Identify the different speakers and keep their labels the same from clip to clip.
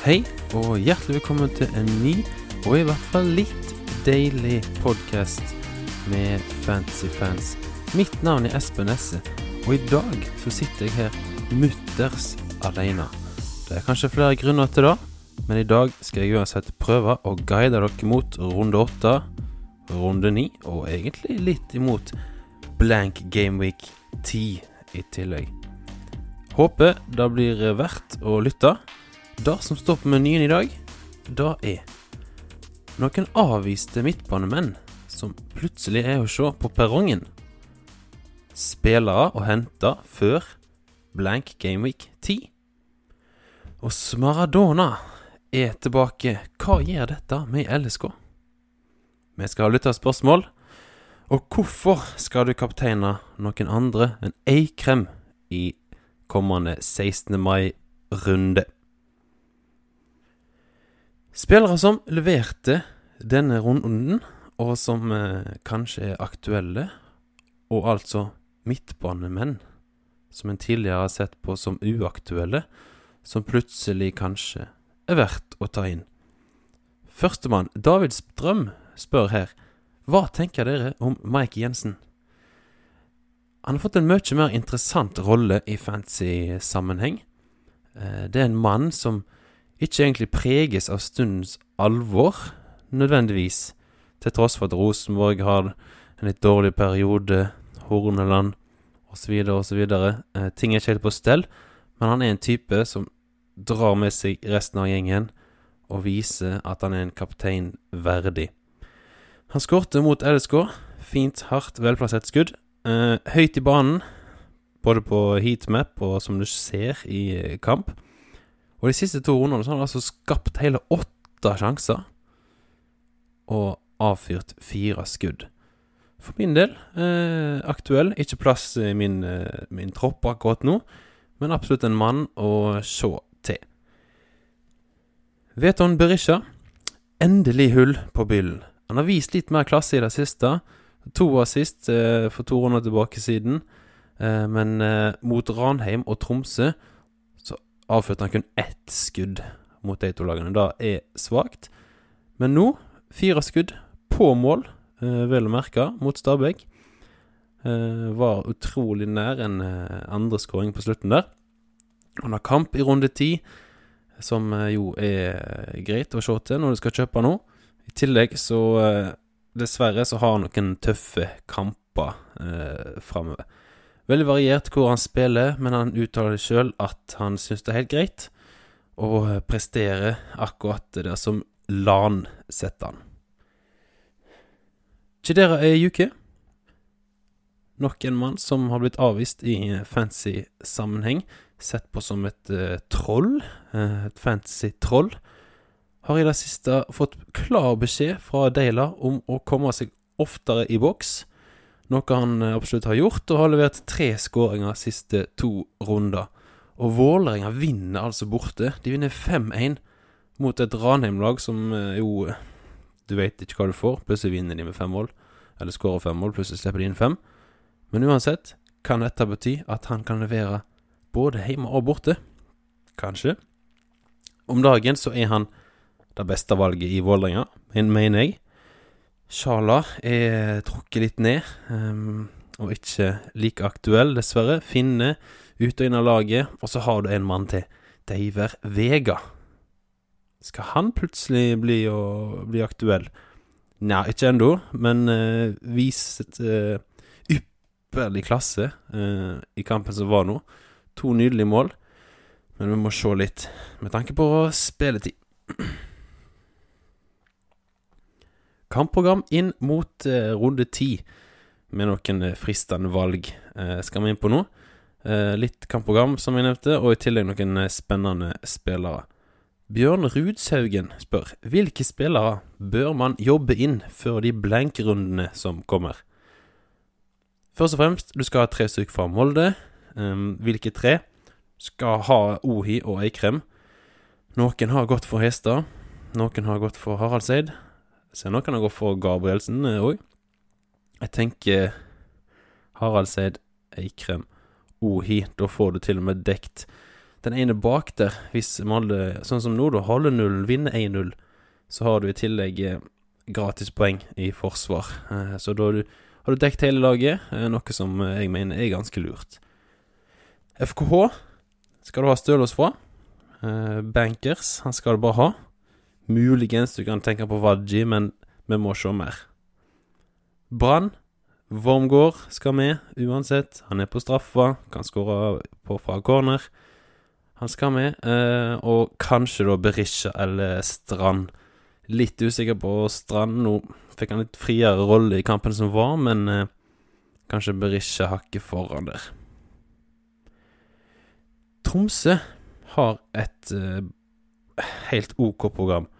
Speaker 1: Hei, og hjertelig velkommen til en ny, og i hvert fall litt deilig podkast med fancy fans. Mitt navn er Espen Esse, og i dag så sitter jeg her mutters alene. Det er kanskje flere grunner til det, men i dag skal jeg uansett prøve å guide dere mot runde åtte, runde ni, og egentlig litt imot blank gameweek 10 i tillegg. Håper det blir verdt å lytte. Det som står på menyen i dag, det er noen avviste midtbanemenn som plutselig er å se på perrongen. Spillere å hente før blank gameweek 10. Og Smaradona er tilbake. Hva gjør dette med LSK? Vi skal ha lytterspørsmål. Og hvorfor skal du kapteine noen andre enn Eikrem i kommende 16. mai-runde? Spillere som leverte denne runden, og som eh, kanskje er aktuelle, og altså midtbanemenn som en tidligere har sett på som uaktuelle, som plutselig kanskje er verdt å ta inn. Førstemann, David Strøm, spør her hva tenker dere om Mike Jensen? Han har fått en mye mer interessant rolle i fancy sammenheng. Eh, det er en mann som ikke egentlig preges av stundens alvor, nødvendigvis, til tross for at Rosenborg har en litt dårlig periode, Horneland osv. osv. Eh, ting er ikke helt på stell, men han er en type som drar med seg resten av gjengen og viser at han er en kaptein verdig. Han skårte mot LSK. Fint, hardt, velplassert skudd. Eh, høyt i banen, både på heatmap og som du ser i eh, kamp. Og de siste to rundene så har han altså skapt hele åtte sjanser. Og avfyrt fire skudd. For min del eh, aktuell. Ikke plass i min, eh, min tropp akkurat nå, men absolutt en mann å se til. Veton Berisha. Endelig hull på byllen. Han har vist litt mer klasse i det siste. To assist eh, for to runder tilbake siden. Eh, men eh, mot Ranheim og Tromsø avførte han kun ett skudd mot de to lagene. Det er svakt. Men nå fire skudd på mål, eh, vel å merke, mot Stabæk. Eh, var utrolig nær en eh, andre skåring på slutten der. Han har kamp i runde ti, som eh, jo er greit å se til når du skal kjøpe noe. I tillegg så eh, Dessverre så har han noen tøffe kamper eh, framover. Veldig variert hvor han spiller, men han uttaler sjøl at han syns det er helt greit å prestere akkurat det som LAN setter han. Chidera er Yuki. Nok en mann som har blitt avvist i fancy sammenheng. Sett på som et uh, troll. Uh, et fancy troll. Har i det siste fått klar beskjed fra Deila om å komme seg oftere i boks. Noe han eh, absolutt har gjort, og har levert tre skåringer siste to runder. Og Vålerenga vinner altså borte. De vinner 5-1 mot et Ranheim-lag som eh, jo Du vet ikke hva du får. Plutselig vinner de med fem mål. Eller skårer fem mål, plutselig slipper de inn fem. Men uansett kan dette bety at han kan levere både hjemme og borte. Kanskje. Om dagen så er han det beste valget i Vålerenga, mener jeg. Sjala er trukket litt ned, um, og ikke like aktuell, dessverre. Finne ut og inn av laget, og så har du en mann til. Deiver Vega. Skal han plutselig bli, å, bli aktuell? Nei, ikke ennå, men uh, viset uh, ypperlig klasse uh, i kampen som var nå. To nydelige mål, men vi må se litt med tanke på spilletid. Kampprogram inn mot eh, runde ti, med noen eh, fristende valg eh, skal vi inn på nå. Eh, litt kampprogram, som jeg nevnte, og i tillegg noen eh, spennende spillere. Bjørn Rudshaugen spør hvilke spillere bør man jobbe inn før de blankrundene som kommer? Først og fremst, du skal ha tre stykker fra Molde. Um, hvilke tre? Skal ha Ohi og Eikrem. Noen har gått for Hestad. Noen har gått for Haraldseid. Så nå kan jeg gå for Gabrielsen òg. Eh, jeg tenker Harald Seid, Eikrem, Ohi. Da får du til og med dekt den ene bak der, hvis Molde, sånn som nå, da, holder nullen, vinner 1-0, så har du i tillegg eh, gratispoeng i forsvar. Eh, så da har du, har du dekt hele laget, eh, noe som eh, jeg mener er ganske lurt. FKH skal du ha Stølås fra. Eh, Bankers, han skal du bare ha. Muligens du kan tenke på Wadji, men vi må se mer. Brann. Wormgård skal med, uansett. Han er på straffa, kan skåre på fra corner. Han skal med. Eh, og kanskje da Berisha eller Strand. Litt usikker på Strand. Nå fikk han litt friere rolle i kampen som var, men eh, kanskje Berisha hakker foran der. Tromsø har et eh, helt OK program.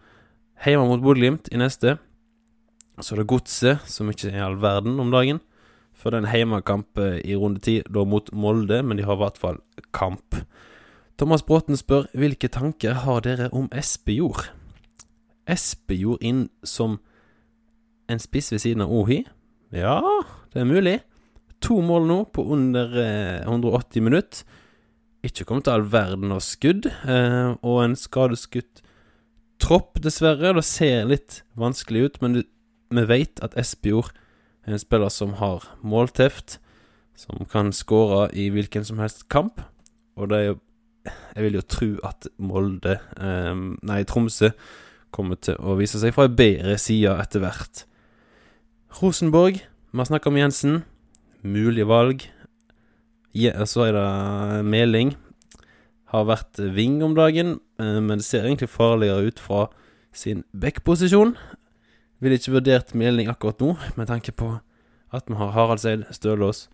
Speaker 1: Hjemme mot Bodø-Glimt i neste. Så er det Godset, som ikke er all verden om dagen. For det er en heimekamp eh, i runde ti, da mot Molde, men de har i hvert fall kamp. Thomas Bråten spør hvilke tanker har dere om Espejord? Espejord inn som en spiss ved siden av Ohi? Ja, det er mulig. To mål nå på under eh, 180 minutter. Ikke kommet til all verden av skudd, eh, og en skadeskutt tropp, dessverre. Det ser litt vanskelig ut, men vi vet at Espejord er en spiller som har målteft, som kan skåre i hvilken som helst kamp. Og det er jo Jeg vil jo tro at Molde eh, Nei, Tromsø kommer til å vise seg fra en bedre side etter hvert. Rosenborg, vi har snakka om Jensen. Mulig valg. Ja, så er det Meling. Har vært wing om dagen, eh, men det ser egentlig farligere ut fra sin backposisjon. Ville ikke vurdert Meling akkurat nå, med tanke på at vi har Haraldseid, Stølås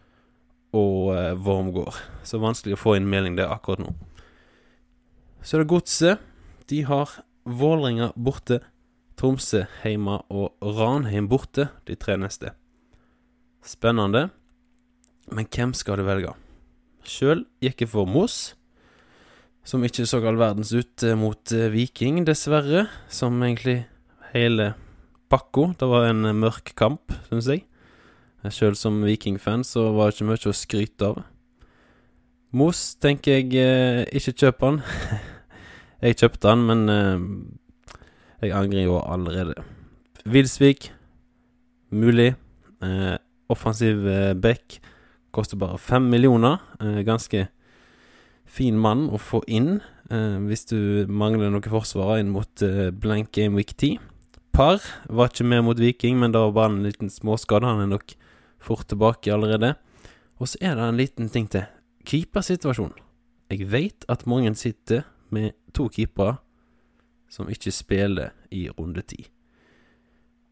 Speaker 1: og eh, Wormgård. Så vanskelig å få inn Meling der akkurat nå. Så er det Godset. De har Vålerenga borte, Tromsø hjemme og Ranheim borte, de tre neste. Spennende. Men hvem skal du velge? Sjøl gikk jeg for Moss, som ikke så all verdens ut eh, mot eh, Viking, dessverre. Som egentlig hele pakka. Det var en eh, mørk kamp, syns jeg. Sjøl som Viking-fan så var det ikke mye å skryte av. Mos tenker jeg ikke kjøper han. jeg kjøpte han, men jeg angrer jo allerede. Wilsvik, mulig. Offensiv eh, back. Koster bare fem millioner. Eh, ganske fin mann å få inn eh, hvis du mangler noe forsvar inn mot eh, blank game week 10. Par var ikke med mot Viking, men da var bare en liten småskade. Han er nok fort tilbake allerede. Og så er det en liten ting til. Keepersituasjon. Jeg vet at mange sitter med to keepere som ikke spiller i runde ti.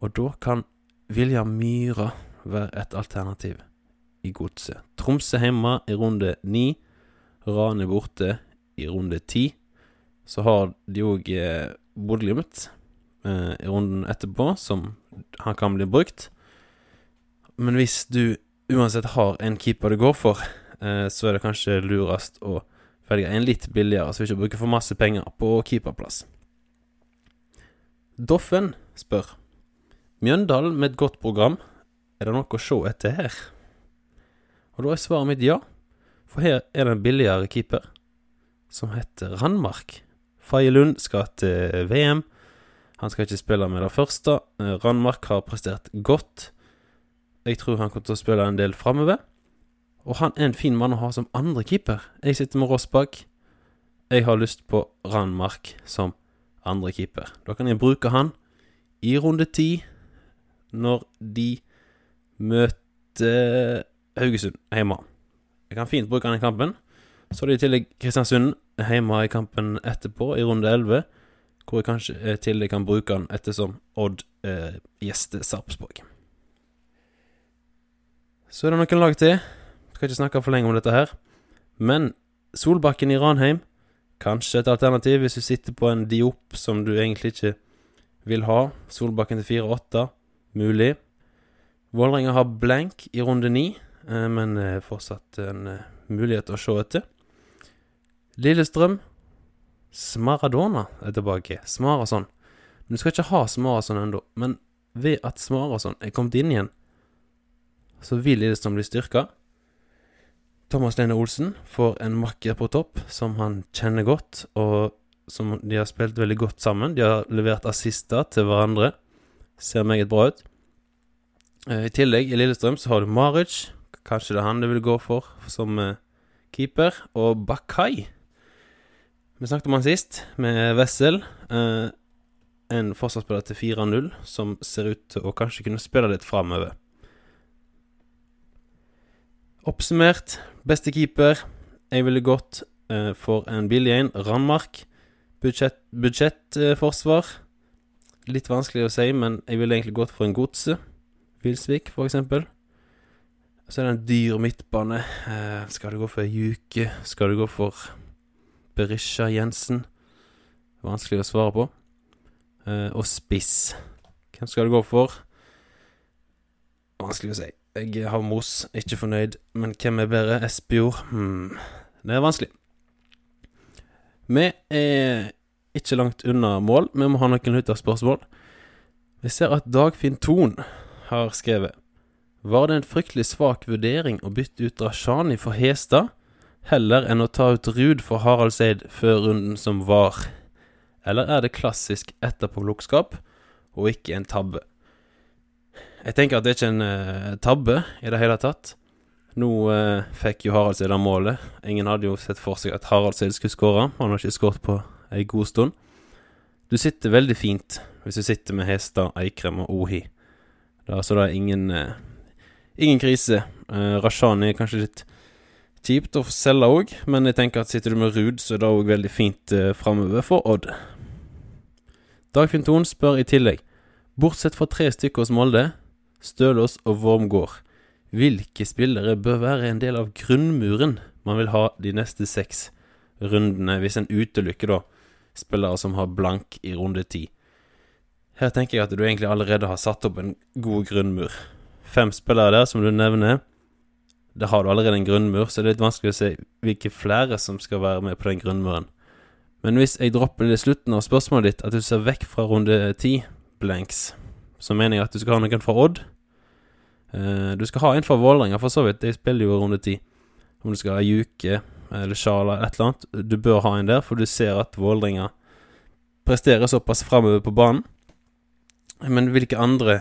Speaker 1: Og da kan William Myra være et alternativ i godset. Tromsø hjemme i runde ni. Rane borte i runde ti. Så har de òg eh, Bodø-Glimt eh, i runden etterpå, som han kan bli brukt. Men hvis du uansett har en keeper du går for, eh, så er det kanskje lurest å velge en litt billigere, så vi ikke bruker for masse penger på keeperplass. Doffen spør Mjøndalen med et godt program, er det noe å se etter her? Og da er svaret mitt ja, for her er det en billigere keeper som heter Randmark. Faye Lund skal til VM. Han skal ikke spille med det første. Eh, Randmark har prestert godt. Jeg tror han kommer til å spille en del framover. Og han er en fin mann å ha som andre keeper. Jeg sitter med Ross bak. Jeg har lyst på Randmark som andre keeper. Da kan jeg bruke han i runde ti, når de møter Haugesund hjemme. Jeg kan fint bruke i kampen. Så er det i tillegg Kristiansund hjemme i kampen etterpå, i runde 11, hvor jeg kanskje i tillegg kan bruke han ettersom Odd eh, gjester Sarpsborg. Så er det noen lag til. Skal ikke snakke for lenge om dette her. Men Solbakken i Ranheim, kanskje et alternativ hvis du sitter på en Diop som du egentlig ikke vil ha. Solbakken til 4-8, mulig. Vålerenga har blank i runde 9, eh, men eh, fortsatt en eh, mulighet å se etter. Lillestrøm Smaradona er tilbake. Smarason. Du skal ikke ha Smarason ennå. Men ved at Smarason er kommet inn igjen, så vil Lillestrøm bli styrka. Thomas Lene Olsen får en makker på topp som han kjenner godt, og som de har spilt veldig godt sammen. De har levert assister til hverandre. Ser meget bra ut. Eh, I tillegg, i Lillestrøm, så har du Maric. Kanskje det er han du vil gå for som eh, keeper. Og Bakai. Vi snakket om han sist, med Wessel. Eh, en forsvarsspiller til 4-0 som ser ut til å kanskje kunne spille litt framover. Oppsummert, beste keeper. Jeg ville gått eh, for en billig en. Randmark. Budsjettforsvar. Budsjett, litt vanskelig å si, men jeg ville egentlig gått for en Godse. Vilsvik, for eksempel. Så er det en dyr midtbane. Eh, skal du gå for Juke? Skal du gå for Berisha Jensen? Vanskelig å svare på. Eh, og spiss. Hvem skal du gå for? Vanskelig å si. Jeg har Mos, ikke fornøyd. Men hvem er bedre? Espejord? Hmm. Det er vanskelig. Vi er ikke langt unna mål. Vi må ha noen lytterspørsmål. Vi ser at Dagfinn Thon har skrevet Var det en fryktelig svak vurdering å bytte ut Rashani for Hestad, heller enn å ta ut Ruud for Harald Seid før runden som var? Eller er det klassisk etterpåklokskap og ikke en tabbe? Jeg tenker at det er ikke en uh, tabbe i det hele tatt. Nå uh, fikk jo Harald Seid målet. Ingen hadde jo sett for seg at Harald Seid skulle skåre. Han har ikke skåret på ei god stund. Du sitter veldig fint hvis du sitter med Hestad, Eikrem og Ohi. Da, så det er ingen uh, Ingen krise. Rashani er kanskje litt kjipt å selge òg, men jeg tenker at sitter du med Ruud, så er det òg veldig fint uh, framover for Odd. Dagfinn Thon spør i tillegg, bortsett fra tre stykker hos Molde, Stølås og Wormgård, hvilke spillere bør være en del av grunnmuren man vil ha de neste seks rundene, hvis en utelukker da spillere som har blank i runde ti? Her tenker jeg at du egentlig allerede har satt opp en god grunnmur. Fem spillere der, som du nevner. Da har du allerede en grunnmur, så det er litt vanskelig å se hvilke flere som skal være med på den grunnmuren. Men hvis jeg dropper det i slutten av spørsmålet ditt, at du ser vekk fra runde ti blanks, så mener jeg at du skal ha noen fra Odd. Uh, du skal ha en fra Vålerenga, for så vidt. De spiller jo runde ti. Om du skal ha Juke eller Sjala et eller annet. Du bør ha en der, for du ser at Vålerenga presterer såpass framover på banen. Men hvilke andre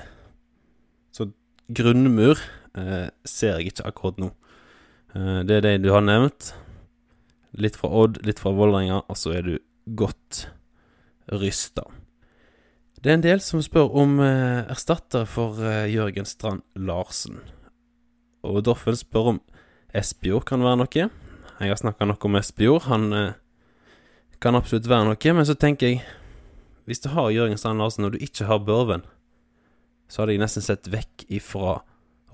Speaker 1: grunnmur eh, ser jeg ikke akkurat nå. Eh, det er det du har nevnt. Litt fra Odd, litt fra Vålerenga, og så er du godt rysta. Det er en del som spør om eh, erstatter for eh, Jørgen Strand Larsen. Og Doffen spør om Espejord kan være noe. Jeg har snakka noe om Espejord. Han eh, kan absolutt være noe, men så tenker jeg Hvis du har Jørgen Strand Larsen og du ikke har Børven, så hadde jeg nesten sett vekk ifra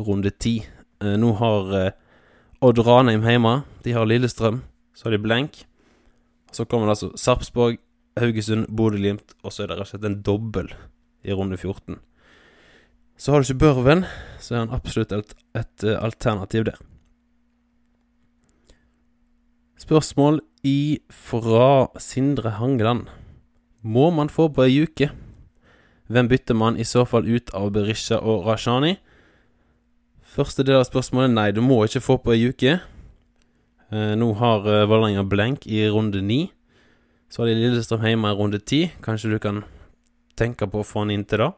Speaker 1: runde ti. Eh, nå har eh, Odd Ranheim hjemme. De har Lillestrøm. Så har de blenk. Så kommer det altså Sarpsborg, Haugesund, Bodø-Glimt, og så er det rett og slett en dobbel i runde 14. Så har du ikke Børven, så er han absolutt et, et uh, alternativ der. Spørsmål ifra Sindre Hangeland. Må man få på ei uke? Hvem bytter man i så fall ut av Berisha og Rashani? Første del av spørsmålet nei, du må ikke få på ei uke. Eh, nå har eh, Vålerenga blenk i runde ni. Så har de Lillestrøm hjemme i runde ti. Kanskje du kan tenke på å få han inn til da.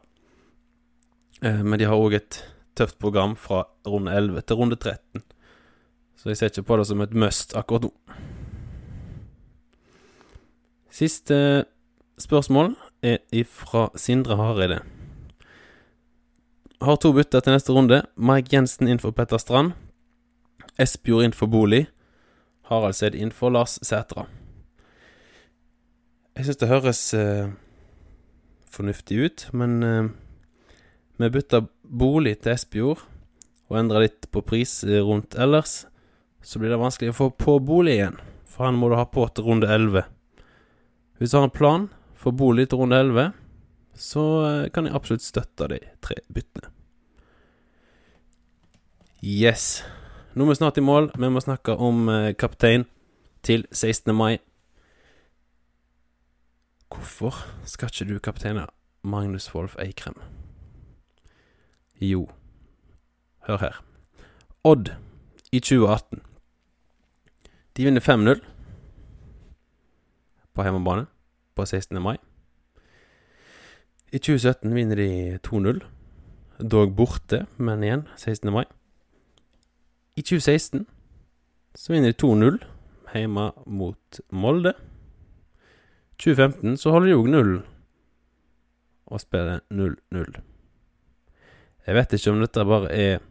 Speaker 1: Eh, men de har òg et tøft program fra runde 11 til runde 13. Så jeg ser ikke på det som et must akkurat nå. Siste spørsmål er ifra Sindre Hareide. Har to bytter til neste runde. Mike Jensen inn for Petter Strand. Espejord inn for Bolig. Harald Seid inn for Lars Sætra. Jeg syns det høres eh, fornuftig ut, men eh, vi bytter bolig til Espejord og endrer litt på pris eh, rundt ellers, så blir det vanskelig å få på bolig igjen, for han må du ha på til runde 11. Hvis du har en plan for bolig til runde 11, så eh, kan jeg absolutt støtte de tre byttene. Yes. Nå er vi snart i mål. Vi må snakke om eh, kaptein til 16. mai. Hvorfor skal ikke du kapteine Magnus Wolff Eikrem? Jo, hør her. Odd i 2018. De vinner 5-0 på hjemmebane på 16. mai. I 2017 vinner de 2-0, dog borte, men igjen 16. mai. I 2016 så vinner de 2-0 hjemme mot Molde. 2015 så holder de òg null og spiller 0-0. Jeg vet ikke om dette bare er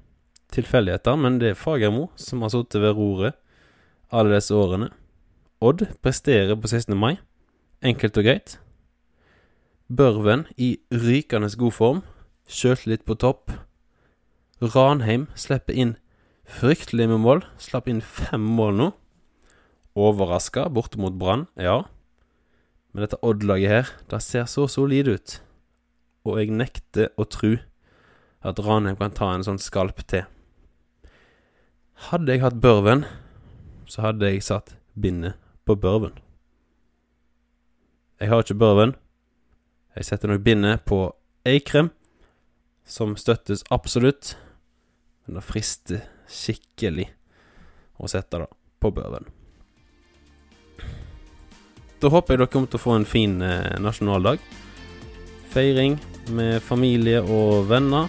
Speaker 1: tilfeldigheter, men det er Fagermo som har sittet ved roret alle disse årene. Odd presterer på 16. mai. Enkelt og greit. Børven i rykende god form. Sjøltillit på topp. Ranheim slipper inn fryktelig med mål. Slapp inn fem mål nå. Overraska borte mot Brann, ja. Men dette Odd-laget her, det ser så solid ut. Og jeg nekter å tro at Ranheim kan ta en sånn skalp til. Hadde jeg hatt Børven, så hadde jeg satt bindet på Børven. Jeg har ikke Børven. Jeg setter nok bindet på Eikrem, som støttes absolutt. Men det frister skikkelig å sette det på Børven. Da håper jeg dere kommer til å få en fin eh, nasjonaldag. Feiring med familie og venner.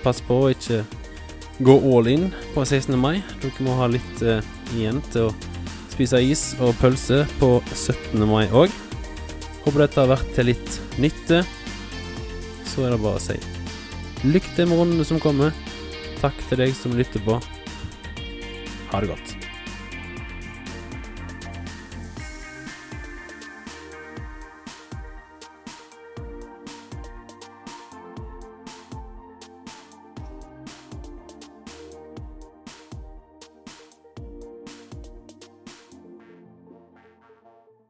Speaker 1: Pass på å ikke gå all in på 16. mai. Dere må ha litt eh, igjen til å spise is og pølse på 17. mai òg. Håper dette har vært til litt nytte. Så er det bare å si lykke til med rundene som kommer. Takk til deg som lytter på. Ha det godt.